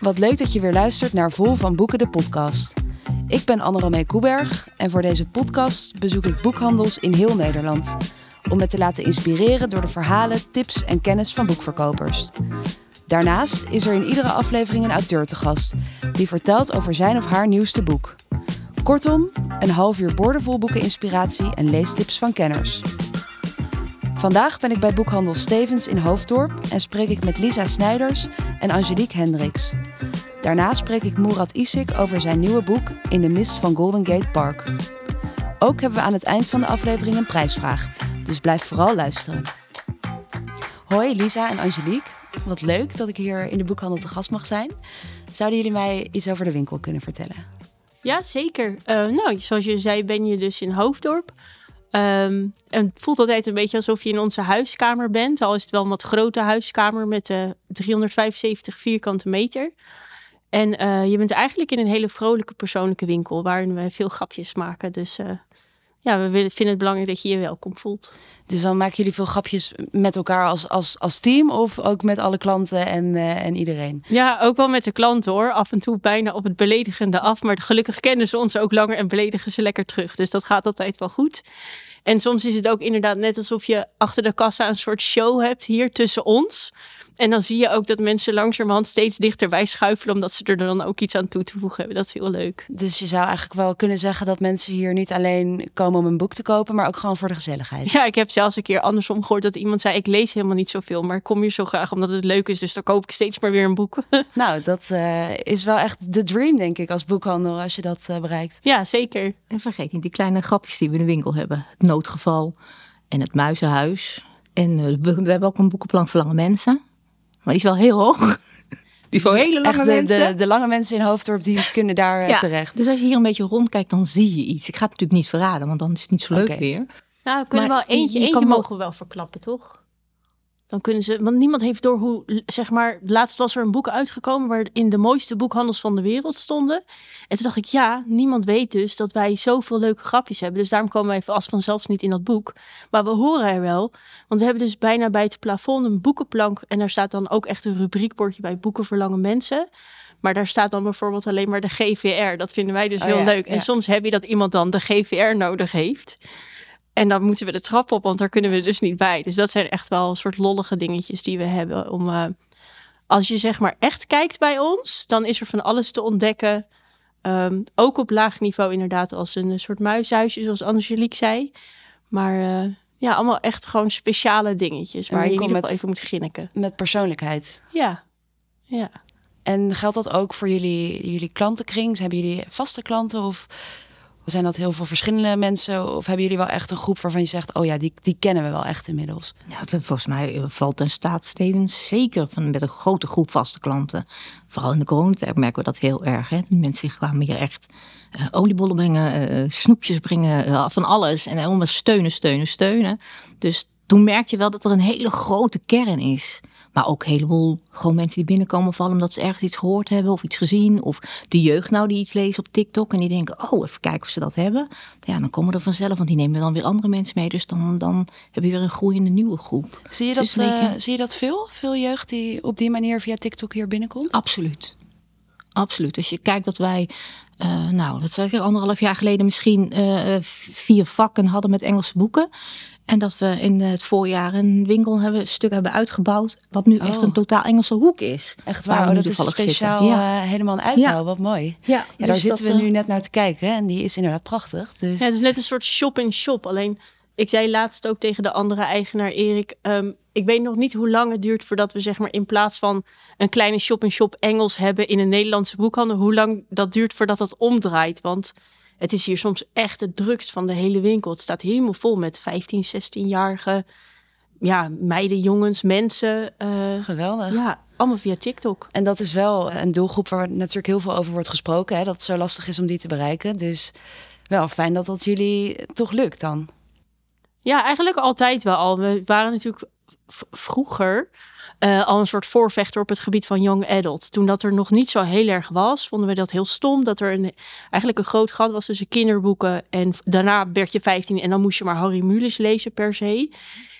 wat leuk dat je weer luistert naar Vol van Boeken, de podcast. Ik ben Anne-Romee Koeberg en voor deze podcast bezoek ik boekhandels in heel Nederland. Om me te laten inspireren door de verhalen, tips en kennis van boekverkopers. Daarnaast is er in iedere aflevering een auteur te gast die vertelt over zijn of haar nieuwste boek. Kortom, een half uur boordevol boekeninspiratie en leestips van kenners. Vandaag ben ik bij boekhandel Stevens in Hoofddorp en spreek ik met Lisa Snijders en Angelique Hendricks. Daarna spreek ik Murat Isik over zijn nieuwe boek In de mist van Golden Gate Park. Ook hebben we aan het eind van de aflevering een prijsvraag, dus blijf vooral luisteren. Hoi Lisa en Angelique, wat leuk dat ik hier in de boekhandel te gast mag zijn. Zouden jullie mij iets over de winkel kunnen vertellen? Ja, zeker. Uh, nou, zoals je zei, ben je dus in Hoofddorp. Um, en het voelt altijd een beetje alsof je in onze huiskamer bent. Al is het wel een wat grote huiskamer met uh, 375 vierkante meter. En uh, je bent eigenlijk in een hele vrolijke persoonlijke winkel waarin we veel grapjes maken. Dus uh, ja, we vinden het belangrijk dat je je welkom voelt. Dus dan maken jullie veel grapjes met elkaar als, als, als team of ook met alle klanten en, uh, en iedereen? Ja, ook wel met de klanten hoor. Af en toe bijna op het beledigende af. Maar gelukkig kennen ze ons ook langer en beledigen ze lekker terug. Dus dat gaat altijd wel goed. En soms is het ook inderdaad net alsof je achter de kassa een soort show hebt hier tussen ons. En dan zie je ook dat mensen langzamerhand steeds dichterbij schuifelen, omdat ze er dan ook iets aan toe te voegen hebben. Dat is heel leuk. Dus je zou eigenlijk wel kunnen zeggen dat mensen hier niet alleen komen om een boek te kopen, maar ook gewoon voor de gezelligheid. Ja, ik heb zelfs een keer andersom gehoord dat iemand zei: Ik lees helemaal niet zoveel, maar ik kom hier zo graag omdat het leuk is. Dus dan koop ik steeds maar weer een boek. Nou, dat uh, is wel echt de dream, denk ik, als boekhandel, als je dat uh, bereikt. Ja, zeker. En vergeet niet die kleine grapjes die we in de winkel hebben: het noodgeval en het muizenhuis. En uh, we, we hebben ook een boekenplank voor lange mensen. Maar die is wel heel hoog. Die voor hele lange Echt de, mensen. De, de lange mensen in Hoofddorp die kunnen daar ja, terecht. Dus als je hier een beetje rondkijkt, dan zie je iets. Ik ga het natuurlijk niet verraden, want dan is het niet zo leuk weer. Nou, we kunnen Maar wel eentje, je eentje mogen we wel verklappen, toch? Dan kunnen ze, want niemand heeft door hoe, zeg maar, laatst was er een boek uitgekomen waarin de mooiste boekhandels van de wereld stonden. En toen dacht ik, ja, niemand weet dus dat wij zoveel leuke grapjes hebben. Dus daarom komen wij als vanzelfs niet in dat boek. Maar we horen er wel, want we hebben dus bijna bij het plafond een boekenplank. En daar staat dan ook echt een rubriekbordje bij boeken voor lange mensen. Maar daar staat dan bijvoorbeeld alleen maar de GVR. Dat vinden wij dus Oh heel ja, leuk. ja. En soms heb je dat iemand dan de GVR nodig heeft. En dan moeten we de trap op, want daar kunnen we dus niet bij. Dus dat zijn echt wel een soort lollige dingetjes die we hebben. Om, eh, als je zeg maar echt kijkt bij ons, dan is er van alles te ontdekken. Ehm, ook op laag niveau inderdaad, als een soort muishuisje, zoals Angelique zei. Maar eh, ja, allemaal echt gewoon speciale dingetjes waar je in ieder geval even moet grinniken. Met persoonlijkheid. Ja, ja. En geldt dat ook voor jullie, jullie klantenkring? Hebben jullie vaste klanten of zijn dat heel veel verschillende mensen? Of hebben jullie wel echt een groep waarvan je zegt, oh ja, die, die kennen we wel echt inmiddels? Nou, volgens mij valt en staat Stevens zeker van, met een grote groep vaste klanten. Vooral in de coronatijd merken we dat heel erg. Hè? Mensen kwamen hier echt eh, oliebollen brengen, eh, snoepjes brengen, eh, van alles. En helemaal steunen, steunen, steunen. Dus toen merkte je wel dat er een hele grote kern is. Maar ook een heleboel gewoon mensen die binnenkomen vallen omdat ze ergens iets gehoord hebben of iets gezien. Of de jeugd nou die iets lezen op TikTok en die denken, oh, even kijken of ze dat hebben. Ja, dan komen er vanzelf, want die nemen dan weer andere mensen mee. Dus dan, dan heb je weer een groeiende nieuwe groep. Zie je dat, Dus beetje- eh, zie je dat veel? Veel jeugd die op die manier via TikTok hier binnenkomt? Absoluut. Absoluut. Als je kijkt dat wij, eh, nou, dat zeg ik anderhalf jaar geleden misschien eh, vier vakken hadden met Engelse boeken. En dat we in het voorjaar een winkel hebben, een stuk hebben uitgebouwd. Wat nu echt Oh. een totaal Engelse hoek is. Echt Waar oh, dat is speciaal zitten. Ja. eh, helemaal een uitbouw. Ja. Wat mooi. Ja, Ja, daar dus zitten we eh, nu net naar te kijken hè, en die is inderdaad prachtig. Dus Ja, het is net een soort shop-in-shop. Alleen, ik zei laatst ook tegen de andere eigenaar, Erik... ehm, ik weet nog niet hoe lang het duurt voordat we zeg maar in plaats van een kleine shop-in-shop Engels hebben in een Nederlandse boekhandel, hoe lang dat duurt voordat dat omdraait. Want het is hier soms echt het drukst van de hele winkel. Het staat helemaal vol met 15, 16-jarige ja, meiden, jongens, mensen. eh, geweldig. ja, allemaal via TikTok. En dat is wel een doelgroep waar natuurlijk heel veel over wordt gesproken. Hè, dat het zo lastig is om die te bereiken. Dus wel fijn dat dat jullie toch lukt dan. Ja, eigenlijk altijd wel al. We waren natuurlijk vroeger eh, al een soort voorvechter op het gebied van young adult. Toen dat er nog niet zo heel erg was, vonden we dat heel stom. Dat er een, eigenlijk een groot gat was tussen kinderboeken. En daarna werd je 15 en dan moest je maar Harry Mulisch lezen per se.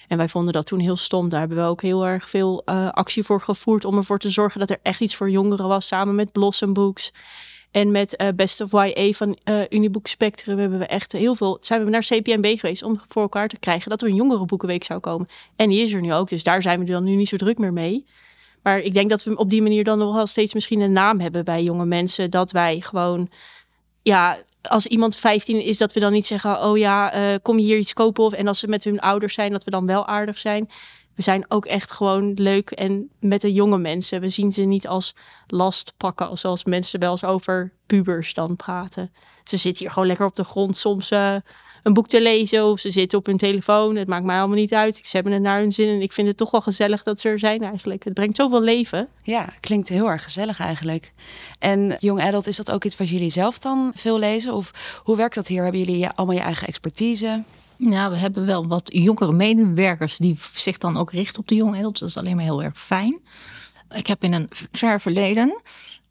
En wij vonden dat toen heel stom. Daar hebben we ook heel erg veel uh, actie voor gevoerd om ervoor te zorgen dat er echt iets voor jongeren was, samen met Blossom Books. En met uh, Best of YA van uh, Uniboek Spectrum hebben we echt heel veel. Zijn we naar CPMB geweest om voor elkaar te krijgen dat er een jongerenboekenweek zou komen. En die is er nu ook. Dus daar zijn we dan nu niet zo druk meer mee. Maar ik denk dat we op die manier dan nog wel steeds misschien een naam hebben bij jonge mensen. Dat wij gewoon, ja, als iemand 15 is, dat we dan niet zeggen: Oh ja, uh, kom je hier iets kopen? Of, en als ze met hun ouders zijn, dat we dan wel aardig zijn. We zijn ook echt gewoon leuk en met de jonge mensen. We zien ze niet als last pakken, zoals mensen wel eens over pubers dan praten. Ze zitten hier gewoon lekker op de grond soms uh, een boek te lezen of ze zitten op hun telefoon. Het maakt mij allemaal niet uit. Ze hebben het naar hun zin en ik vind het toch wel gezellig dat ze er zijn eigenlijk. Het brengt zoveel leven. Ja, klinkt heel erg gezellig eigenlijk. En Young Adult, is dat ook iets wat jullie zelf dan veel lezen? Of hoe werkt dat hier? Hebben jullie allemaal je eigen expertise? Ja, we hebben wel wat jongere medewerkers die zich dan ook richten op de Adult. Dat is alleen maar heel erg fijn. Ik heb in een ver verleden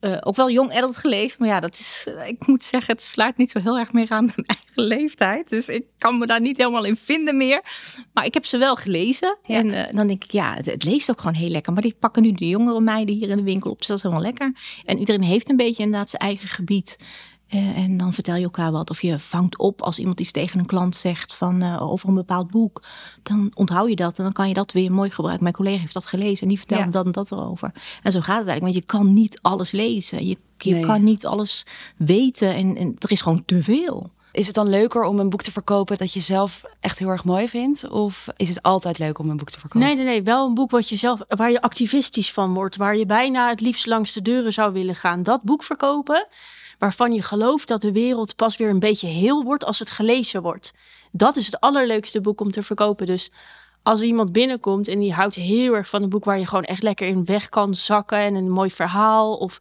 uh, ook wel jong adult gelezen. Maar ja, dat is, uh, ik moet zeggen, het sluit niet zo heel erg meer aan mijn eigen leeftijd. Dus ik kan me daar niet helemaal in vinden meer. Maar ik heb ze wel gelezen. Ja. En uh, dan denk ik, ja, het, het, leest ook gewoon heel lekker. Maar die pakken nu de jongere meiden hier in de winkel op. Dus dat is helemaal lekker. En iedereen heeft een beetje inderdaad zijn eigen gebied. Uh, en dan vertel je elkaar wat. Of je vangt op als iemand iets tegen een klant zegt van, uh, over een bepaald boek. Dan onthoud je dat en dan kan je dat weer mooi gebruiken. Mijn collega heeft dat gelezen en die vertelt ja. dat en dat erover. En zo gaat het eigenlijk. Want je kan niet alles lezen. Je, je nee. kan niet alles weten. En, en er is gewoon te veel. Is het dan leuker om een boek te verkopen dat je zelf echt heel erg mooi vindt? Of is het altijd leuk om een boek te verkopen? Nee, nee, nee. Wel een boek wat je zelf, waar je activistisch van wordt. Waar je bijna het liefst langs de deuren zou willen gaan. Dat boek verkopen waarvan je gelooft dat de wereld pas weer een beetje heel wordt als het gelezen wordt. Dat is het allerleukste boek om te verkopen. Dus als iemand binnenkomt en die houdt heel erg van een boek waar je gewoon echt lekker in weg kan zakken en een mooi verhaal of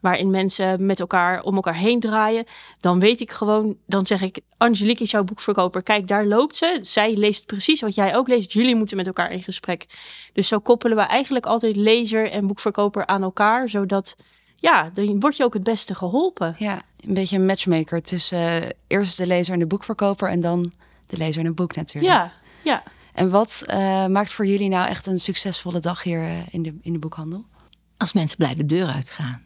waarin mensen met elkaar om elkaar heen draaien, dan weet ik gewoon, dan zeg ik, Angelique is jouw boekverkoper. Kijk, daar loopt ze. Zij leest precies wat jij ook leest. Jullie moeten met elkaar in gesprek. Dus zo koppelen we eigenlijk altijd lezer en boekverkoper aan elkaar, zodat ja, dan word je ook het beste geholpen. Ja, een beetje een matchmaker tussen uh, eerst de lezer en de boekverkoper en dan de lezer en het boek natuurlijk. Ja, ja. En wat uh, maakt voor jullie nou echt een succesvolle dag hier uh, in, de, in de boekhandel? Als mensen blij de deur uitgaan.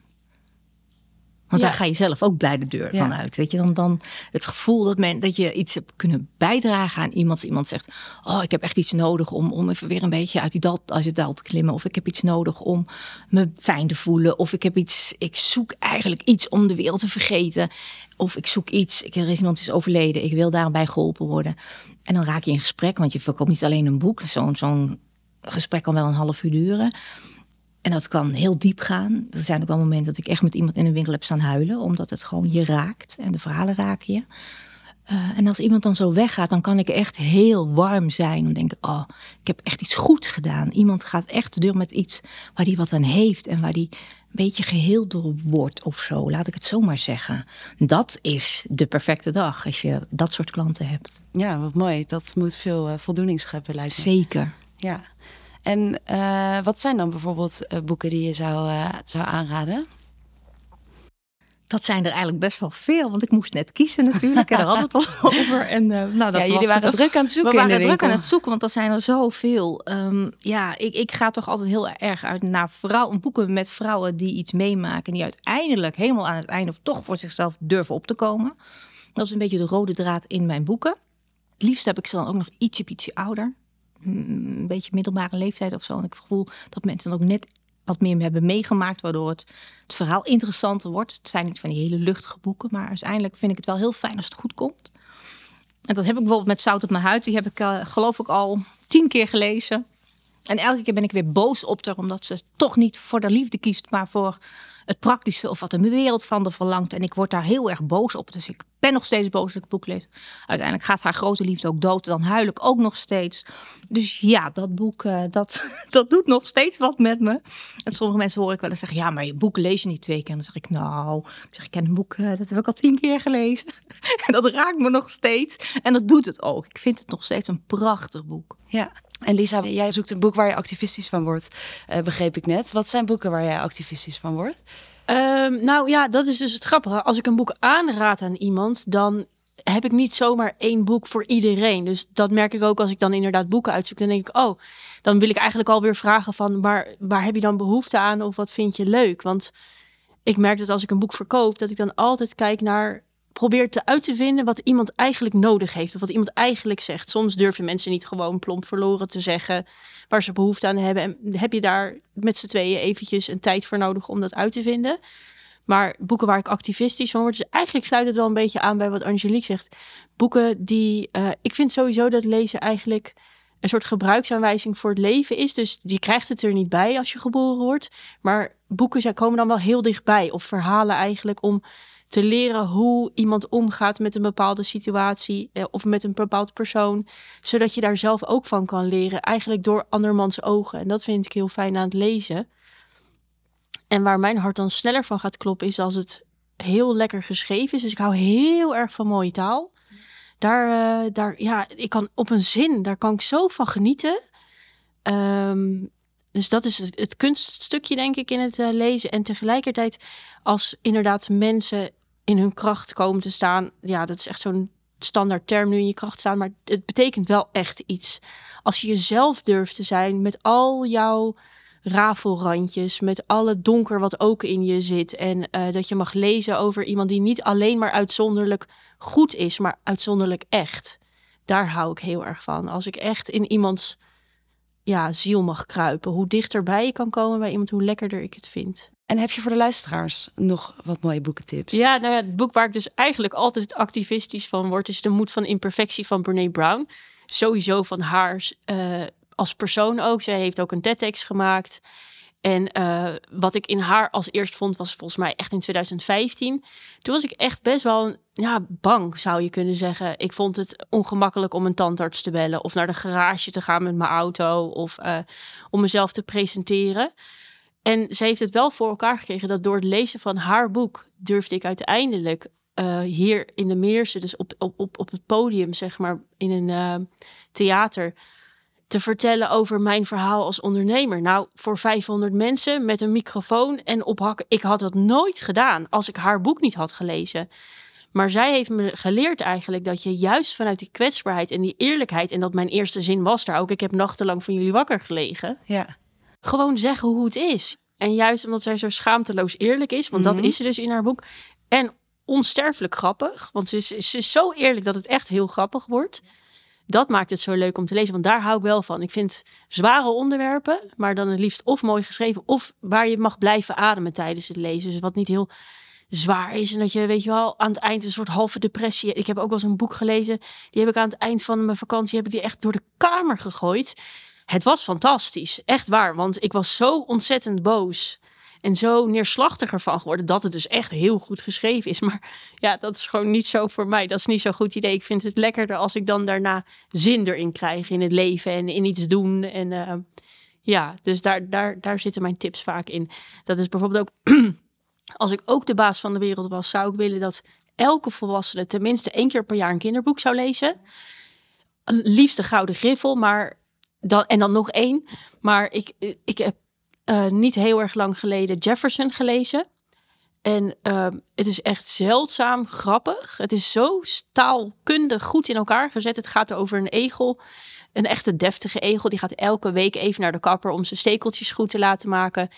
Want ja. daar ga je zelf ook blij de deur van uit. Weet je, dan, dan het gevoel dat, men, dat je iets hebt kunnen bijdragen aan iemand. Als iemand zegt: Oh, ik heb echt iets nodig om, om even weer een beetje uit die dal, uit je dal te klimmen. Of ik heb iets nodig om me fijn te voelen. Of ik heb iets, ik zoek eigenlijk iets om de wereld te vergeten. Of ik zoek iets, ik, er is iemand is overleden, ik wil daarbij geholpen worden. En dan raak je in gesprek, want je verkoopt niet alleen een boek. Zo'n zo'n gesprek kan wel een half uur duren. En dat kan heel diep gaan. Er zijn ook wel momenten dat ik echt met iemand in een winkel heb staan huilen, omdat het gewoon je raakt en de verhalen raken je. Uh, en als iemand dan zo weggaat, dan kan ik echt heel warm zijn. En denken, oh, ik heb echt iets goeds gedaan. Iemand gaat echt de deur met iets waar hij wat aan heeft en waar hij een beetje geheeld door wordt of zo. Laat ik het zomaar zeggen. Dat is de perfecte dag als je dat soort klanten hebt. Ja, wat mooi. Dat moet veel uh, voldoening scheppen, lijkt me. Zeker. Ja. En uh, wat zijn dan bijvoorbeeld uh, boeken die je zou, uh, zou aanraden? Dat zijn er eigenlijk best wel veel, want ik moest net kiezen natuurlijk. En daar hadden we het al over. En, nou, dat ja, jullie waren druk aan het zoeken. We waren druk aan het zoeken, want er zijn er zoveel. Um, ja, ik, ik ga toch altijd heel erg uit naar vrouwen, boeken met vrouwen die iets meemaken. Die uiteindelijk helemaal aan het einde toch voor zichzelf durven op te komen. Dat is een beetje de rode draad in mijn boeken. Het liefst heb ik ze dan ook nog ietsje, ietsje ouder een beetje middelbare leeftijd of zo. En ik gevoel dat mensen dan ook net wat meer hebben meegemaakt, waardoor het, het verhaal interessanter wordt. Het zijn niet van die hele luchtige boeken, maar uiteindelijk vind ik het wel heel fijn als het goed komt. En dat heb ik bijvoorbeeld met Zout op mijn huid. Die heb ik uh, geloof ik al tien keer gelezen. En elke keer ben ik weer boos op haar, omdat ze toch niet voor de liefde kiest, maar voor het praktische of wat de wereld van de verlangt. En ik word daar heel erg boos op. Dus ik ben nog steeds boos als ik het boek lees. Uiteindelijk gaat haar grote liefde ook dood. Dan huil ik ook nog steeds. Dus ja, dat boek, uh, dat, dat doet nog steeds wat met me. En sommige mensen hoor ik wel eens zeggen... ja, maar je boek lees je niet twee keer. En dan zeg ik, nou, ik, zeg, ik ken een boek, uh, dat heb ik al tien keer gelezen. en dat raakt me nog steeds. En dat doet het ook. Ik vind het nog steeds een prachtig boek. Ja, en Lisa, jij zoekt een boek waar je activistisch van wordt, uh, begreep ik net. Wat zijn boeken waar jij activistisch van wordt? Um, nou ja, dat is dus het grappige. Als ik een boek aanraad aan iemand, dan heb ik niet zomaar één boek voor iedereen. Dus dat merk ik ook als ik dan inderdaad boeken uitzoek. Dan denk ik, oh, dan wil ik eigenlijk alweer vragen van, maar waar heb je dan behoefte aan of wat vind je leuk? Want ik merk dat als ik een boek verkoop, dat ik dan altijd kijk naar probeer te uit te vinden wat iemand eigenlijk nodig heeft. Of wat iemand eigenlijk zegt. Soms durven mensen niet gewoon plomp verloren te zeggen waar ze behoefte aan hebben. En heb je daar met z'n tweeën eventjes een tijd voor nodig om dat uit te vinden. Maar boeken waar ik activistisch van word, dus eigenlijk sluit het wel een beetje aan bij wat Angelique zegt. Boeken die, uh, ik vind sowieso dat lezen eigenlijk een soort gebruiksaanwijzing voor het leven is. Dus je krijgt het er niet bij als je geboren wordt. Maar boeken zij komen dan wel heel dichtbij. Of verhalen eigenlijk om te leren hoe iemand omgaat met een bepaalde situatie eh, of met een bepaald persoon, zodat je daar zelf ook van kan leren, eigenlijk door andermans ogen. En dat vind ik heel fijn aan het lezen. En waar mijn hart dan sneller van gaat kloppen, is als het heel lekker geschreven is. Dus ik hou heel erg van mooie taal. Daar, uh, daar ja, ik kan op een zin, daar kan ik zo van genieten. Um, dus dat is het, kunststukje, denk ik, in het uh, lezen. En tegelijkertijd, als inderdaad mensen in hun kracht komen te staan. Ja, dat is echt zo'n standaard term nu in je kracht staan. Maar het betekent wel echt iets. Als je jezelf durft te zijn met al jouw rafelrandjes, met alle donker wat ook in je zit. En uh, dat je mag lezen over iemand die niet alleen maar uitzonderlijk goed is, maar uitzonderlijk echt. Daar hou ik heel erg van. Als ik echt in iemands ja, ziel mag kruipen. Hoe dichterbij je kan komen bij iemand, hoe lekkerder ik het vind. En heb je voor de luisteraars nog wat mooie boekentips? Ja, nou ja, het boek waar ik dus eigenlijk altijd activistisch van word, is De Moed van Imperfectie van Brene Brown. Sowieso van haar uh, als persoon ook. Zij heeft ook een TED-tekst gemaakt. En uh, wat ik in haar als eerst vond, was volgens mij echt in 2015. Toen was ik echt best wel ja, bang, zou je kunnen zeggen. Ik vond het ongemakkelijk om een tandarts te bellen of naar de garage te gaan met mijn auto of uh, om mezelf te presenteren. En ze heeft het wel voor elkaar gekregen dat door het lezen van haar boek durfde ik uiteindelijk uh, hier in de Meersen, dus op, op, op, het podium, zeg maar, in een uh, theater, te vertellen over mijn verhaal als ondernemer. Nou, voor 500 mensen met een microfoon en ophakken. Ik had dat nooit gedaan als ik haar boek niet had gelezen. Maar zij heeft me geleerd eigenlijk dat je juist vanuit die kwetsbaarheid en die eerlijkheid, en dat mijn eerste zin was daar ook, ik heb nachtenlang van jullie wakker gelegen. Ja gewoon zeggen hoe het is. En juist omdat zij zo schaamteloos eerlijk is, want dat mhm. is ze dus in haar boek. En onsterfelijk grappig, want ze is, ze is zo eerlijk dat het echt heel grappig wordt. Dat maakt het zo leuk om te lezen, want daar hou ik wel van. Ik vind zware onderwerpen, maar dan het liefst of mooi geschreven, of waar je mag blijven ademen tijdens het lezen. Dus wat niet heel zwaar is en dat je, weet je wel, aan het eind een soort halve depressie. Ik heb ook wel eens een boek gelezen, die heb ik aan het eind van mijn vakantie, heb ik die echt door de kamer gegooid. Het was fantastisch, echt waar. Want ik was zo ontzettend boos en zo neerslachtig ervan geworden dat het dus echt heel goed geschreven is. Maar ja, dat is gewoon niet zo voor mij. Dat is niet zo'n goed idee. Ik vind het lekkerder als ik dan daarna zin erin krijg in het leven en in iets doen. En uh, ja, dus daar, daar, daar zitten mijn tips vaak in. Dat is bijvoorbeeld ook, als ik ook de baas van de wereld was, zou ik willen dat elke volwassene tenminste één keer per jaar een kinderboek zou lezen. Liefst de Gouden Griffel, maar dan, en dan nog één. Maar ik, ik heb uh, niet heel erg lang geleden Jefferson gelezen. En uh, het is echt zeldzaam grappig. Het is zo taalkundig goed in elkaar gezet. Het gaat over een egel. Een echte deftige egel. Die gaat elke week even naar de kapper om zijn stekeltjes goed te laten maken.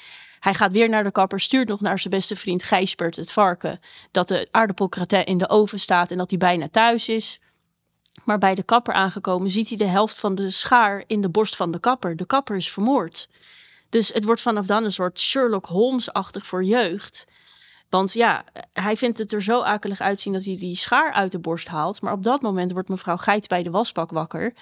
Hij gaat weer naar de kapper, stuurt nog naar zijn beste vriend Gijsbert, het varken, dat de aardappelkratin in de oven staat en dat hij bijna thuis is. Maar bij de kapper aangekomen ziet hij de helft van de schaar in de borst van de kapper. De kapper is vermoord. Dus het wordt vanaf dan een soort Sherlock Holmes-achtig voor jeugd. Want ja, hij vindt het er zo akelig uitzien dat hij die schaar uit de borst haalt. Maar op dat moment wordt mevrouw Geit bij de wasbak wakker.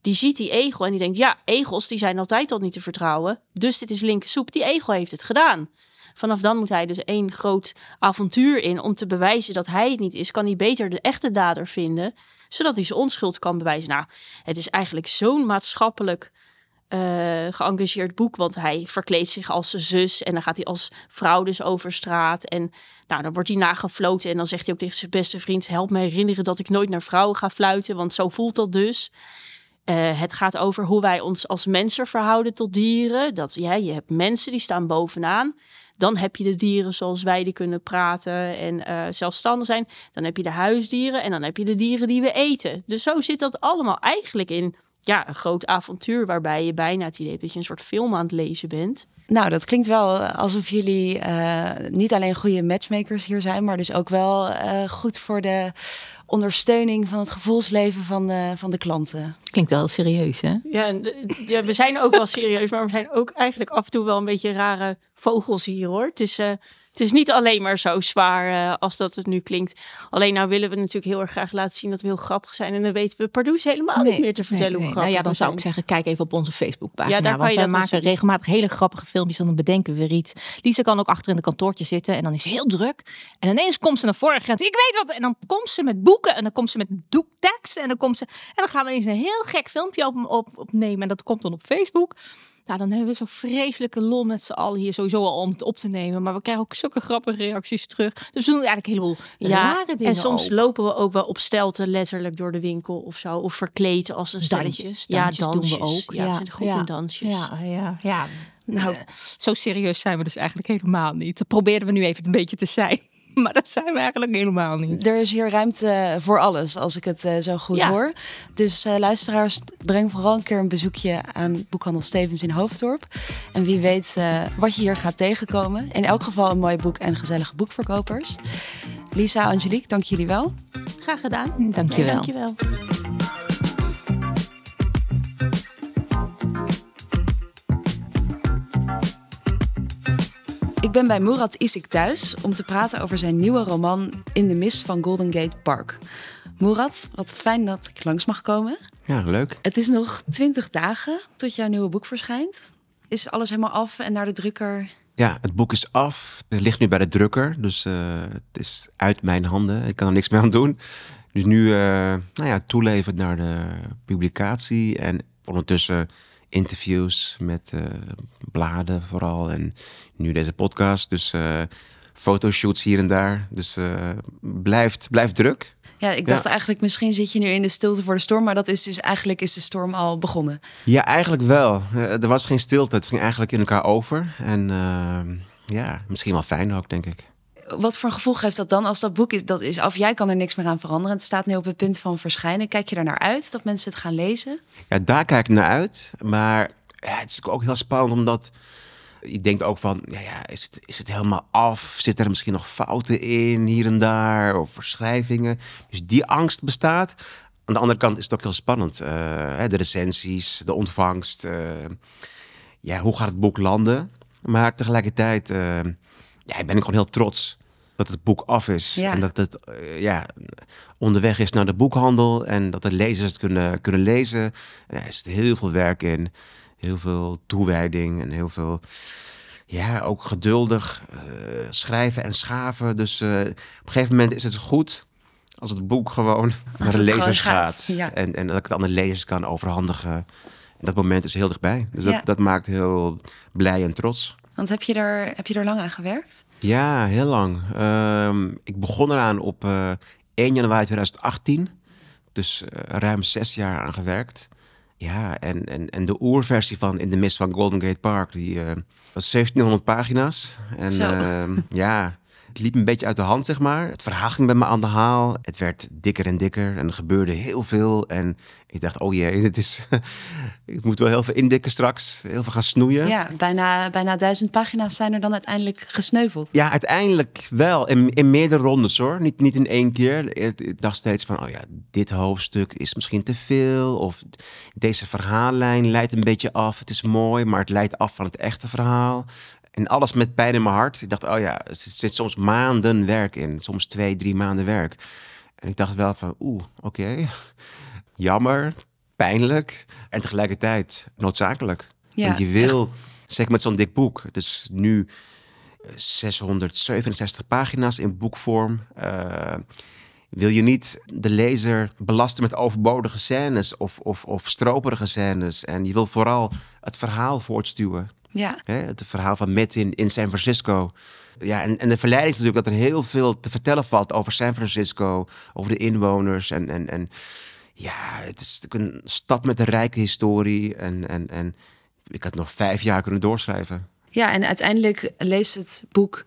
Die ziet die egel en die denkt, ja, egels die zijn altijd al niet te vertrouwen. Dus dit is linker soep. Die egel heeft het gedaan. Vanaf dan moet hij dus één groot avontuur in om te bewijzen dat hij het niet is. Kan hij beter de echte dader vinden zodat hij zijn onschuld kan bewijzen. Nou, het is eigenlijk zo'n maatschappelijk uh, geëngageerd boek, want hij verkleedt zich als zijn zus en dan gaat hij als vrouw dus over straat en nou, dan wordt hij nagefloten en dan zegt hij ook tegen zijn beste vriend, help me herinneren dat ik nooit naar vrouwen ga fluiten, want zo voelt dat dus. Eh, het gaat over hoe wij ons als mensen verhouden tot dieren. Dat ja, je hebt mensen die staan bovenaan. Dan heb je de dieren zoals wij die kunnen praten en uh, zelfstandig zijn. Dan heb je de huisdieren en dan heb je de dieren die we eten. Dus zo zit dat allemaal eigenlijk in ja, een groot avontuur waarbij je bijna het idee hebt dat je een soort film aan het lezen bent. Nou, dat klinkt wel alsof jullie uh, niet alleen goede matchmakers hier zijn, maar dus ook wel uh, goed voor de ondersteuning van het gevoelsleven van de, van de klanten. Klinkt wel serieus, hè? Ja, ja, we zijn ook wel serieus, maar we zijn ook eigenlijk af en toe wel een beetje rare vogels hier, hoor. Het is, uh, het is niet alleen maar zo zwaar uh, als dat het nu klinkt. Alleen nou willen we natuurlijk heel erg graag laten zien dat we heel grappig zijn. En dan weten we Pardoes helemaal nee, niet meer te vertellen nee, nee. hoe grappig nou ja, dan zou ik zeggen, kijk even op onze Facebookpagina. Ja, daar kan want wij wel maken zien. regelmatig hele grappige filmpjes. En dan bedenken we weer iets. Lisa kan ook achter in de kantoortje zitten. En dan is ze heel druk. En ineens komt ze naar voren en ik weet wat. En dan komt ze met boeken. En dan komt ze met doektekst. En dan komt ze. En dan gaan we eens een heel gek filmpje op, op, opnemen. En dat komt dan op Facebook. Nou, dan hebben we zo'n vreselijke lol met z'n allen hier sowieso al om het op te nemen. Maar we krijgen ook zulke grappige reacties terug. Dus we doen eigenlijk een heleboel Ja, rare dingen en soms lopen we ook wel op stelten letterlijk door de winkel of zo. Of verkleed als een stelletje. Dansjes, ja, dansjes doen we ook. Ja, Ja, we zijn goed ja. in dansjes. Ja, ja, ja. Nou, Zo serieus zijn we dus eigenlijk helemaal niet. Dat probeerden we nu even een beetje te zijn. Maar dat zijn we eigenlijk helemaal niet. er is hier ruimte voor alles, als ik het eh, zo goed Ja. hoor. Dus eh, luisteraars, breng vooral een keer een bezoekje aan Boekhandel Stevens in Hoofddorp. En wie weet eh, wat je hier gaat tegenkomen. In elk geval een mooi boek en gezellige boekverkopers. Lisa, Angelique, dank jullie wel. Graag gedaan. Dankjewel. Dankjewel. Ik ben bij Murat Isik thuis om te praten over zijn nieuwe roman In de mist van Golden Gate Park. Murat, wat fijn dat ik langs mag komen. Ja, leuk. Het is nog twintig dagen tot jouw nieuwe boek verschijnt. Is alles helemaal af en naar de drukker? Ja, het boek is af. Het ligt nu bij de drukker. Dus eh, het is uit mijn handen. Ik kan er niks meer aan doen. Dus nu eh nou ja, toeleverd naar de publicatie. En ondertussen interviews met eh, bladen vooral. En nu deze podcast. Dus eh fotoshoots hier en daar. Dus eh, blijft, blijft druk. Ja, ik dacht eigenlijk misschien zit je nu in de stilte voor de storm, maar dat is dus eigenlijk is de storm al begonnen. Ja, eigenlijk wel. Er was geen stilte. Het ging eigenlijk in elkaar over. En ja, misschien wel fijn ook, denk ik. Wat voor gevoel geeft dat dan als dat boek is, dat is af? Jij kan er niks meer aan veranderen. Het staat nu op het punt van verschijnen. Kijk je er naar uit dat mensen het gaan lezen? Ja, daar kijk ik naar uit. Maar het is ook heel spannend, omdat je denkt ook van, ja, ja, is, het, is het helemaal af? Zit er misschien nog fouten in, hier en daar, of verschrijvingen? Dus die angst bestaat. Aan de andere kant is het ook heel spannend. Eh, de recensies, de ontvangst. eh, ja, hoe gaat het boek landen? Maar tegelijkertijd eh, ja, ben ik gewoon heel trots dat het boek af is. Ja. En dat het eh, ja, onderweg is naar de boekhandel. En dat de lezers het kunnen, kunnen lezen. Er zit heel veel werk in. Heel veel toewijding en heel veel... Ja, ook geduldig eh, schrijven en schaven. Dus eh, op een gegeven moment is het goed als het boek gewoon naar de lezers gaat, gaat. ja. En, en dat ik het aan de lezers kan overhandigen. En dat moment is heel dichtbij. Dus Ja. dat, dat maakt heel blij en trots. Want heb je er, heb je er lang aan gewerkt? Ja, heel lang. Ehm, ik begon eraan op eh 1 januari 2018. Dus eh, ruim zes jaar aan gewerkt. Ja, en, en, en de oerversie van In de Mist van Golden Gate Park, die eh, was 1700 pagina's. En ehm, ja, het liep een beetje uit de hand, zeg maar. Het verhaal ging bij me aan de haal. Het werd dikker en dikker en er gebeurde heel veel. En ik dacht, oh jee, dit is, ik moet wel heel veel indikken straks. Heel veel gaan snoeien. Ja, bijna, bijna duizend pagina's zijn er dan uiteindelijk gesneuveld. Ja, uiteindelijk wel. In, in meerdere rondes hoor. Niet, niet in één keer. Ik, ik dacht steeds van, oh ja, dit hoofdstuk is misschien te veel. Of deze verhaallijn leidt een beetje af. Het is mooi, maar het leidt af van het echte verhaal. En alles met pijn in mijn hart. Ik dacht, oh ja, er zit, soms maanden werk in. Soms twee, drie maanden werk. En ik dacht wel van, oeh, oké. Jammer, pijnlijk en tegelijkertijd noodzakelijk. Ja, Want je wil, zeker met zo'n dik boek. Het is nu eh, 667 pagina's in boekvorm. Eh, wil je niet de lezer belasten met overbodige scènes of, of, of stroperige scènes. En je wil vooral het verhaal voortstuwen. Ja, Hè? Het verhaal van Metin in San Francisco. Ja, en, en de verleiding is natuurlijk dat er heel veel te vertellen valt over San Francisco, over de inwoners. En, en, en ja, het is natuurlijk een stad met een rijke historie. En, en, en ik had nog vijf jaar kunnen doorschrijven. Ja, en uiteindelijk leest het boek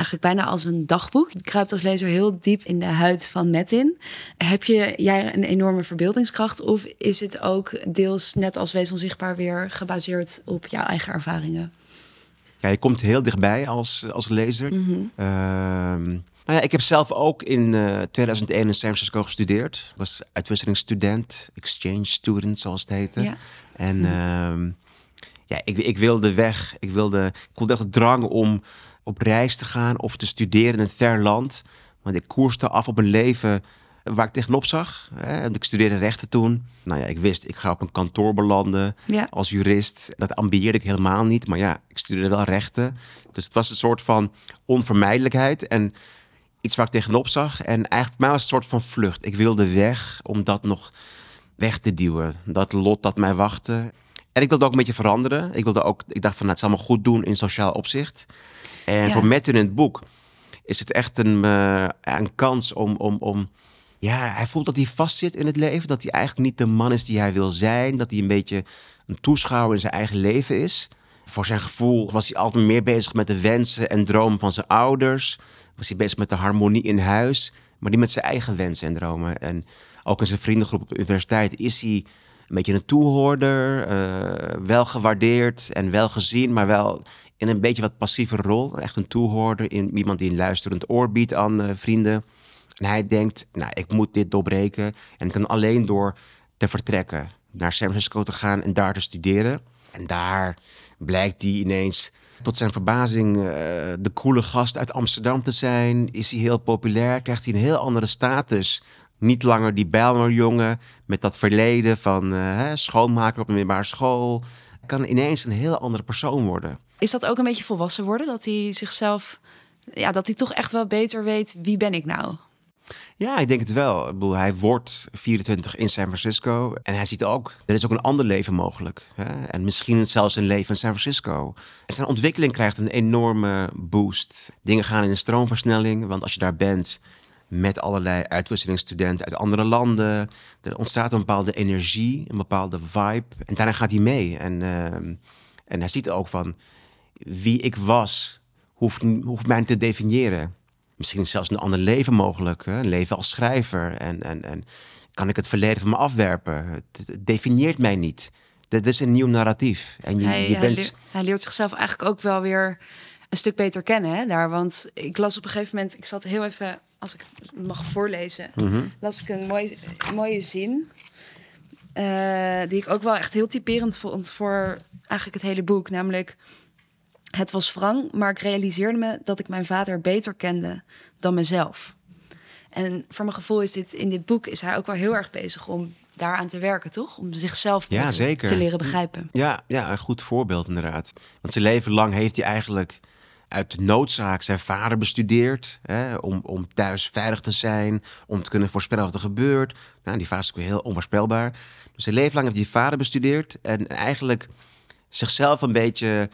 eigenlijk bijna als een dagboek. Je kruipt als lezer heel diep in de huid van Metin. Heb je jij een enorme verbeeldingskracht? Of is het ook deels net als Wees Onzichtbaar weer gebaseerd op jouw eigen ervaringen? Ja, je komt heel dichtbij als, als lezer. Ehm, nou ja, ik heb zelf ook in eh 2001 in San Francisco gestudeerd. Ik was uitwisselingsstudent, exchange student zoals het heette. Ja. En ehm, ja, ik, ik wilde weg. Ik wilde, ik voelde echt de drang om op reis te gaan of te studeren in een ver land. Want ik koerste af op een leven waar ik tegenop zag. Hè. En Ik studeerde rechten toen. Nou ja, ik wist, ik ga op een kantoor belanden Ja. als jurist. Dat ambieerde ik helemaal niet. Maar ja, ik studeerde wel rechten. Dus het was een soort van onvermijdelijkheid. En iets waar ik tegenop zag. En eigenlijk mij was het een soort van vlucht. Ik wilde weg om dat nog weg te duwen. Dat lot dat mij wachtte. En ik wilde ook een beetje veranderen. Ik, wilde ook, ik dacht van, nou, het zal me goed doen in sociaal opzicht. En Ja. voor Metin in het boek is het echt een, eh, een kans om, om, om... Ja, hij voelt dat hij vastzit in het leven. Dat hij eigenlijk niet de man is die hij wil zijn. Dat hij een beetje een toeschouwer in zijn eigen leven is. Voor zijn gevoel was hij altijd meer bezig met de wensen en dromen van zijn ouders. Was hij bezig met de harmonie in huis. Maar niet met zijn eigen wensen en dromen. En ook in zijn vriendengroep op de universiteit is hij een beetje een toehoorder. eh, wel gewaardeerd en wel gezien, maar wel in een beetje wat passieve rol. Echt een toehoorder, in, iemand die een luisterend oor biedt aan eh, vrienden. En hij denkt, nou, ik moet dit doorbreken. En ik kan alleen door te vertrekken. Naar San Francisco te gaan en daar te studeren. En daar blijkt hij ineens tot zijn verbazing eh, de coole gast uit Amsterdam te zijn. Is hij heel populair, krijgt hij een heel andere status. Niet langer die Bijlmer-jongen met dat verleden van eh, schoonmaker op een middelbare school. Kan ineens een heel andere persoon worden. Is dat ook een beetje volwassen worden? Dat hij zichzelf, ja, dat hij toch echt wel beter weet wie ben ik nou? Ja, ik denk het wel. Ik bedoel, hij wordt 24 in San Francisco. En hij ziet ook, er is ook een ander leven mogelijk. Hè? En misschien zelfs een leven in San Francisco. En zijn ontwikkeling krijgt een enorme boost. Dingen gaan in een stroomversnelling. Want als je daar bent met allerlei uitwisselingsstudenten uit andere landen... er ontstaat een bepaalde energie, een bepaalde vibe. En daarna gaat hij mee. En, ehm, en hij ziet ook van wie ik was, hoeft, hoeft mij te definiëren. Misschien is zelfs een ander leven mogelijk. Hè? Een leven als schrijver. En, en, en kan ik het verleden van me afwerpen? Het, het definieert mij niet. Dit is een nieuw narratief. En je, hij, je hij bent... leert, hij leert zichzelf eigenlijk ook wel weer een stuk beter kennen hè, daar. Want ik las op een gegeven moment, ik zat heel even, als ik het mag voorlezen, Mhm. las ik een mooie, mooie zin. eh, die ik ook wel echt heel typerend vond voor eigenlijk het hele boek. Namelijk, het was wrang, maar ik realiseerde me dat ik mijn vader beter kende dan mezelf. En voor mijn gevoel is dit in dit boek is hij ook wel heel erg bezig om daaraan te werken, toch? Om zichzelf Ja, beter zeker. te leren begrijpen. Ja, ja, een goed voorbeeld inderdaad. Want zijn leven lang heeft hij eigenlijk uit de noodzaak zijn vader bestudeerd. Hè, om, om thuis veilig te zijn, om te kunnen voorspellen wat er gebeurt. Nou, die fase is ook weer heel onvoorspelbaar. Dus zijn leven lang heeft hij vader bestudeerd. En eigenlijk zichzelf een beetje,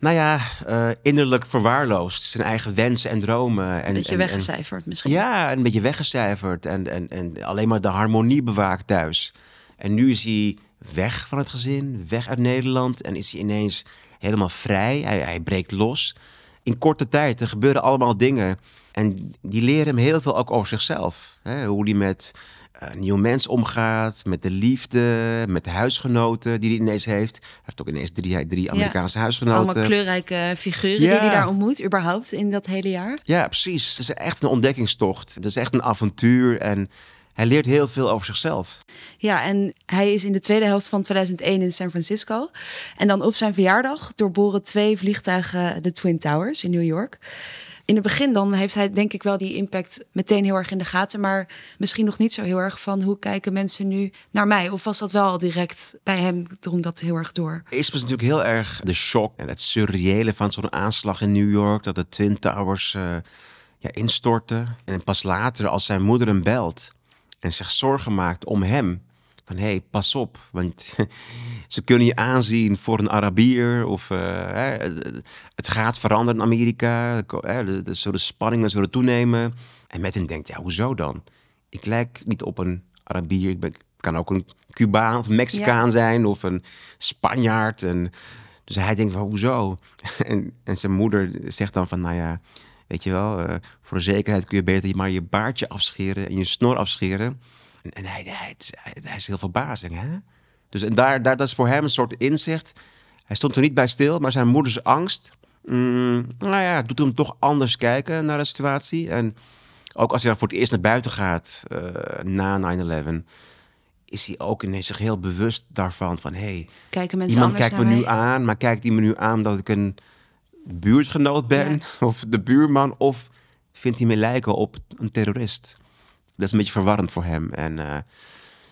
nou ja, eh, innerlijk verwaarloosd. Zijn eigen wensen en dromen. En, Een beetje en- en- weggecijferd misschien. ja, een beetje weggecijferd en, en, en alleen maar de harmonie bewaakt thuis. En nu is hij weg van het gezin, weg uit Nederland en is hij ineens helemaal vrij. Hij, hij breekt los. In korte tijd, er gebeuren allemaal dingen. En die leren hem heel veel ook over zichzelf. Hè? Hoe hij met eh, een nieuw mens omgaat, met de liefde, met de huisgenoten die hij ineens heeft. Hij heeft ook ineens drie, drie Amerikaanse huisgenoten. Allemaal kleurrijke figuren die Ja. hij daar ontmoet, überhaupt in dat hele jaar. Ja, precies. Het is echt een ontdekkingstocht. Het is echt een avontuur en hij leert heel veel over zichzelf. Ja, en hij is in de tweede helft van 2001 in San Francisco. En dan op zijn verjaardag doorboren twee vliegtuigen de Twin Towers in New York. In het begin dan heeft hij denk ik wel die impact meteen heel erg in de gaten. Maar misschien nog niet zo heel erg van hoe kijken mensen nu naar mij. Of was dat wel al direct bij hem, drong dat heel erg door? Is was natuurlijk heel erg de shock en het surreële van zo'n aanslag in New York. Dat de Twin Towers eh, ja, instortten. En pas later, als zijn moeder hem belt en zich zorgen maakt om hem. Van hé, hey, pas op, want ze kunnen je aanzien voor een Arabier. Of eh, hè, het gaat veranderen in Amerika. Hè, de, de, spanningen zullen toenemen. En Metin denkt, ja, hoezo dan? Ik lijk niet op een Arabier, ik ben, kan ook een Cubaan of een Mexicaan zijn of een Spanjaard. En, dus hij denkt van, hoezo? En, en zijn moeder zegt dan van, nou ja, weet je wel, eh, voor de zekerheid kun je beter maar je baardje afscheren en je snor afscheren. En, en hij, hij, hij, hij is heel verbaasd. Denk, hè? Dus en daar, daar, dat is voor hem een soort inzicht. Hij stond er niet bij stil, maar zijn moeders angst, mm, nou ja, doet hem toch anders kijken naar de situatie. En ook als hij voor het eerst naar buiten gaat eh, na 9-11, is hij ook ineens zich heel bewust daarvan. Van hey, Kijken mensen iemand kijkt me nu aan, maar kijkt hij me nu aan dat ik een buurtgenoot ben? Of de buurman? Of vindt hij me lijken op een terrorist? Dat is een beetje verwarrend voor hem. En, eh,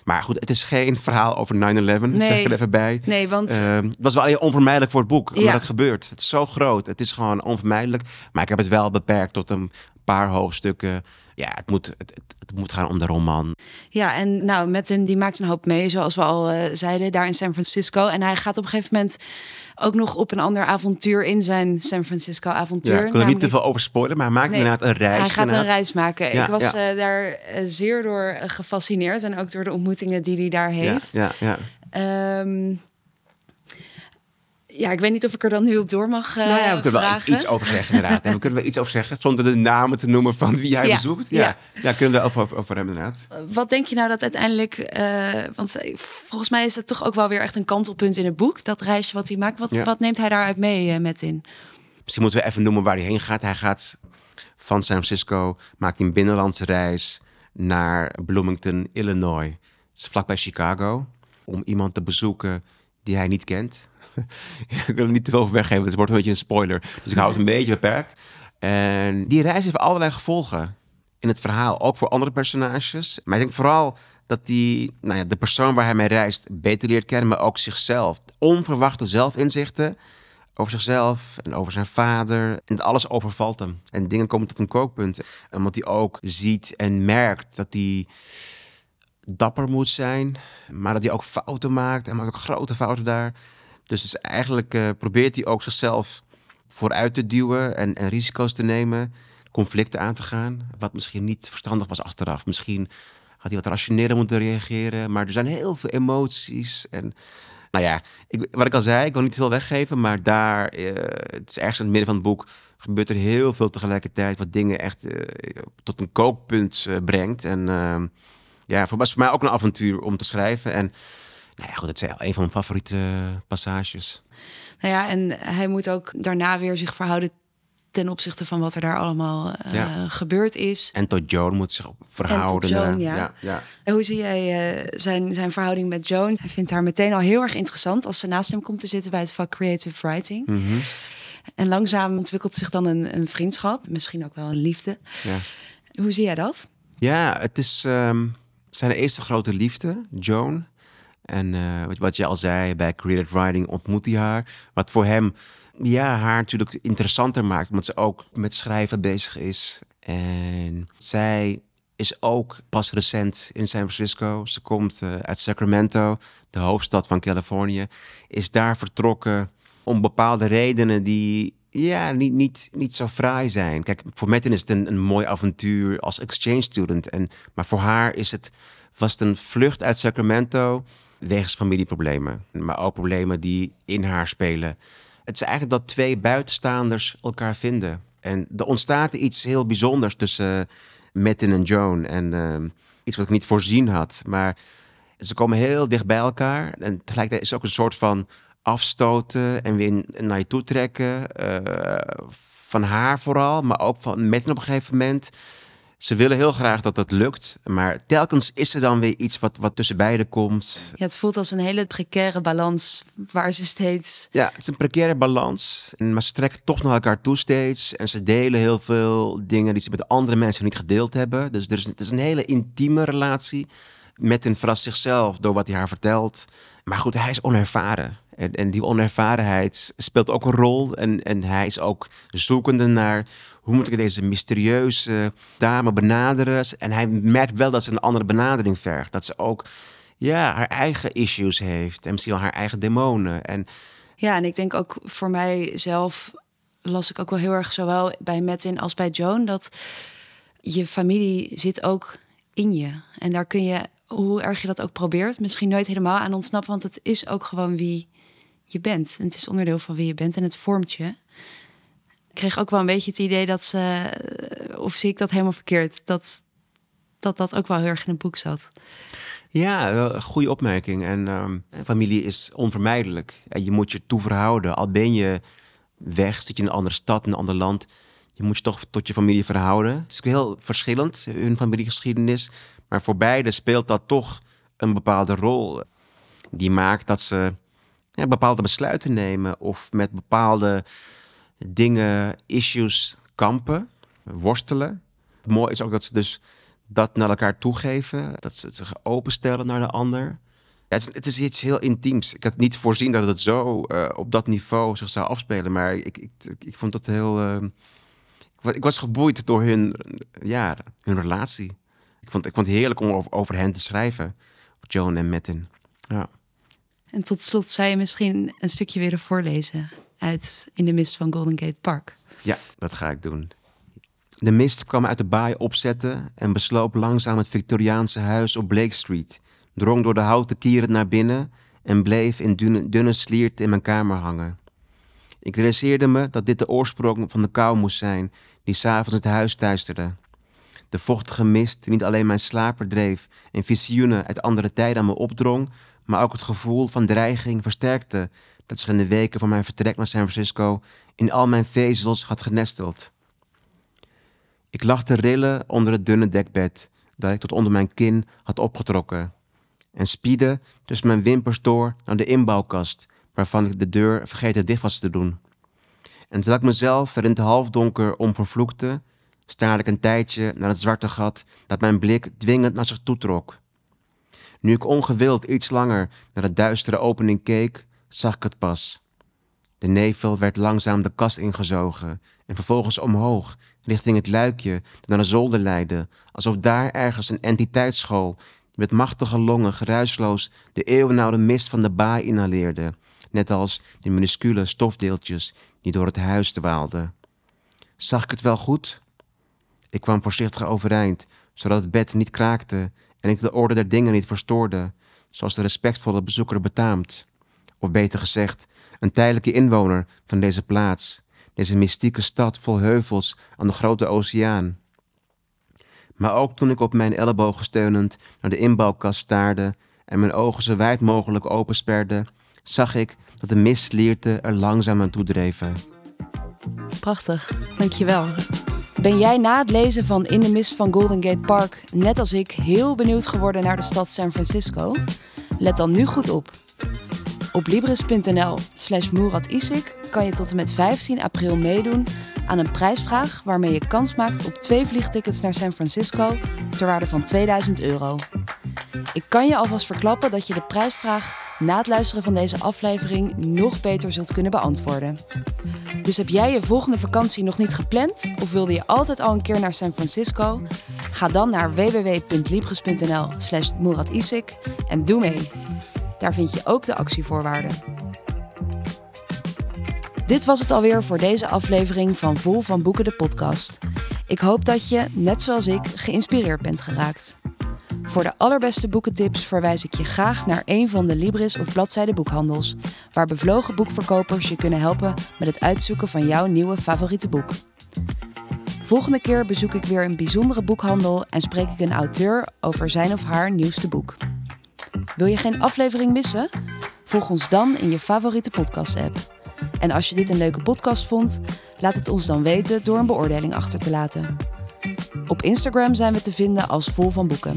maar goed, het is geen verhaal over 9-11, zeg ik er even bij. Nee, want Eh, het was wel heel onvermijdelijk voor het boek, omdat Ja. het gebeurt. Het is zo groot, het is gewoon onvermijdelijk. Maar ik heb het wel beperkt tot een paar hoofdstukken. Ja, het moet, het, het, moet gaan om de roman. Ja, en nou, Metin die maakt een hoop mee, zoals we al eh, zeiden, daar in San Francisco. En hij gaat op een gegeven moment ook nog op een ander avontuur in zijn San Francisco avontuur. Ja, ik wil er niet te veel over spoilen, maar hij maakt Nee, inderdaad een reis. Hij gaat een reis maken. Ja, ik was ja. eh, daar eh, zeer door gefascineerd en ook door de ontmoetingen die hij daar heeft. Ja, ja, ja. Ja, ik weet niet of ik er dan nu op door mag eh nou ja, we kunnen wel iets, over zeggen inderdaad. En we kunnen wel iets over zeggen, zonder de namen te noemen van wie hij Ja, bezoekt. Ja, ja. ja. kunnen we over, over hem inderdaad. Wat denk je nou dat uiteindelijk, eh, want eh, volgens mij is het toch ook wel weer echt een kantelpunt in het boek, dat reisje wat hij maakt. Wat, Ja. wat neemt hij daaruit mee eh, met in? Misschien moeten we even noemen waar hij heen gaat. Hij gaat van San Francisco, maakt een binnenlandse reis naar Bloomington, Illinois. Het is vlakbij Chicago. Om iemand te bezoeken die hij niet kent. ik wil er niet te veel weggeven, het wordt een beetje een spoiler. Dus ik hou het een beetje beperkt. En die reis heeft allerlei gevolgen in het verhaal. Ook voor andere personages. Maar ik denk vooral dat die, nou ja, de persoon waar hij mee reist beter leert kennen. Maar ook zichzelf. Onverwachte zelfinzichten over zichzelf en over zijn vader. En alles overvalt hem. En dingen komen tot een kookpunt. Omdat hij ook ziet en merkt dat hij dapper moet zijn. Maar dat hij ook fouten maakt. En maakt ook grote fouten daar. Dus, dus eigenlijk eh, probeert hij ook zichzelf vooruit te duwen en, risico's te nemen. Conflicten aan te gaan. Wat misschien niet verstandig was achteraf. Misschien had hij wat rationeler moeten reageren. Maar er zijn heel veel emoties. En nou ja, ik, wat ik al zei, ik wil niet veel weggeven. Maar daar, eh, het is ergens in het midden van het boek, gebeurt er heel veel tegelijkertijd. Wat dingen echt eh, tot een kookpunt brengt. En ehm, ja, voor, was voor mij ook een avontuur om te schrijven. En nou ja, goed, het is een van mijn favoriete passages. Nou ja, en hij moet ook daarna weer zich verhouden ten opzichte van wat er daar allemaal eh, Ja. gebeurd is. En tot Joan moet zich verhouden. Joan, eh, ja. ja, ja. En hoe zie jij eh, zijn, zijn verhouding met Joan? Hij vindt haar meteen al heel erg interessant als ze naast hem komt te zitten bij het vak Creative Writing. Mhm. En langzaam ontwikkelt zich dan een, een vriendschap, misschien ook wel een liefde. ja. Hoe zie jij dat? Ja, het is ehm, zijn eerste grote liefde, Joan. En eh, wat- wat je al zei, bij Creative Writing ontmoet hij haar. Wat voor hem ja, haar natuurlijk interessanter maakt, omdat ze ook met schrijven bezig is. En zij is ook pas recent in San Francisco. Ze komt eh, uit Sacramento, de hoofdstad van Californië. Is daar vertrokken om bepaalde redenen die ja, niet, niet, niet zo fraai zijn. Kijk, voor Metin is het een, een mooi avontuur als exchange student. En, maar voor haar is het, was het een vlucht uit Sacramento wegens familieproblemen. Maar ook problemen die in haar spelen. Het is eigenlijk dat twee buitenstaanders elkaar vinden. En er ontstaat iets heel bijzonders tussen eh, Metin en Joan. En ehm, iets wat ik niet voorzien had. Maar ze komen heel dicht bij elkaar. En tegelijkertijd is het ook een soort van afstoten en weer naar je toe trekken. eh, van haar vooral, maar ook van Metin op een gegeven moment. Ze willen heel graag dat dat lukt. Maar telkens is er dan weer iets wat, wat tussen beiden komt. Ja, het voelt als een hele precaire balans waar ze steeds. Ja, het is een precaire balans. Maar ze trekken toch naar elkaar toe steeds. En ze delen heel veel dingen die ze met andere mensen niet gedeeld hebben. Dus er is, het is een hele intieme relatie. Metin verrast zichzelf door wat hij haar vertelt. Maar goed, hij is onervaren. En, en die onervarenheid speelt ook een rol. En, en hij is ook zoekende naar hoe moet ik deze mysterieuze dame benaderen. En hij merkt wel dat ze een andere benadering vergt. Dat ze ook ja, haar eigen issues heeft. En misschien wel haar eigen demonen. En Ja, en ik denk ook voor mijzelf las ik ook wel heel erg zowel bij Metin als bij Joan dat je familie zit ook in je. En daar kun je hoe erg je dat ook probeert, misschien nooit helemaal aan ontsnappen, want het is ook gewoon wie je bent. En het is onderdeel van wie je bent en het vormt je. Ik kreeg ook wel een beetje het idee dat ze, of zie ik dat helemaal verkeerd, dat dat, dat ook wel heel erg in het boek zat. Ja, goede opmerking. En ehm, familie is onvermijdelijk. En je moet je toe verhouden. Al ben je weg, zit je in een andere stad, in een ander land. Je moet je toch tot je familie verhouden. Het is heel verschillend, hun familiegeschiedenis. Maar voor beide speelt dat toch een bepaalde rol. Die maakt dat ze bepaalde besluiten nemen of met bepaalde dingen, issues kampen, worstelen. Mooi is ook dat ze dus dat naar elkaar toegeven, dat ze zich openstellen naar de ander. Ja, het, is, het, is, iets heel intiems. Ik had niet voorzien dat het zo uh, op dat niveau zich zou afspelen, maar ik, ik, ik, vond het heel. Uh, ik was geboeid door hun, ja, hun relatie. Ik vond, ik vond het heerlijk om over, over hen te schrijven, Joan en Metin. Ja. En tot slot zou je misschien een stukje willen voorlezen uit In de mist van Golden Gate Park. Ja, dat ga ik doen. De mist kwam uit de baai opzetten en besloop langzaam het Victoriaanse huis op Blake Street, drong door de houten kieren naar binnen en bleef in dunne, dunne sliert in mijn kamer hangen. Ik realiseerde me dat dit de oorsprong van de kou moest zijn die s'avonds het huis duisterde. De vochtige mist die niet alleen mijn slaap verdreef en visioenen uit andere tijden aan me opdrong, maar ook het gevoel van dreiging versterkte dat zich in de weken van mijn vertrek naar San Francisco in al mijn vezels had genesteld. Ik lag te rillen onder het dunne dekbed dat ik tot onder mijn kin had opgetrokken en spiedde tussen mijn wimpers door naar de inbouwkast waarvan ik de deur vergeten dicht was te doen. En terwijl ik mezelf er in het halfdonker om vervloekte, staarde ik een tijdje naar het zwarte gat dat mijn blik dwingend naar zich toetrok. Nu ik ongewild iets langer naar de duistere opening keek, zag ik het pas. De nevel werd langzaam de kast ingezogen en vervolgens omhoog, richting het luikje dat naar de zolder leidde, alsof daar ergens een entiteit school met machtige longen geruisloos de eeuwenoude mist van de baai inhaleerde, net als de minuscule stofdeeltjes die door het huis dwaalden. Zag ik het wel goed? Ik kwam voorzichtig overeind, zodat het bed niet kraakte en ik de orde der dingen niet verstoorde, zoals de respectvolle bezoeker betaamt. Of beter gezegd, een tijdelijke inwoner van deze plaats, deze mystieke stad vol heuvels aan de grote oceaan. Maar ook toen ik op mijn ellebogen steunend naar de inbouwkast staarde en mijn ogen zo wijd mogelijk opensperde, zag ik dat de mistlierte er langzaam aan toedreven. Prachtig, dankjewel. Ben jij na het lezen van In de Mist van Golden Gate Park, net als ik, heel benieuwd geworden naar de stad San Francisco? Let dan nu goed op. Op libris.nl slash kan je tot en met 15 april meedoen aan een prijsvraag waarmee je kans maakt op twee vliegtickets naar San Francisco ter waarde van 2000 euro. Ik kan je alvast verklappen dat je de prijsvraag na het luisteren van deze aflevering nog beter zult kunnen beantwoorden. Dus heb jij je volgende vakantie nog niet gepland of wilde je altijd al een keer naar San Francisco? Ga dan naar www.libris.nl/slash en doe mee. Daar vind je ook de actievoorwaarden. Dit was het alweer voor deze aflevering van Vol van Boeken de podcast. Ik hoop dat je, net zoals ik, geïnspireerd bent geraakt. Voor de allerbeste boekentips verwijs ik je graag naar een van de Libris of bladzijde boekhandels, waar bevlogen boekverkopers je kunnen helpen met het uitzoeken van jouw nieuwe favoriete boek. Volgende keer bezoek ik weer een bijzondere boekhandel en spreek ik een auteur over zijn of haar nieuwste boek. Wil je geen aflevering missen? Volg ons dan in je favoriete podcast-app. En als je dit een leuke podcast vond, laat het ons dan weten door een beoordeling achter te laten. Op Instagram zijn we te vinden als Vol van Boeken.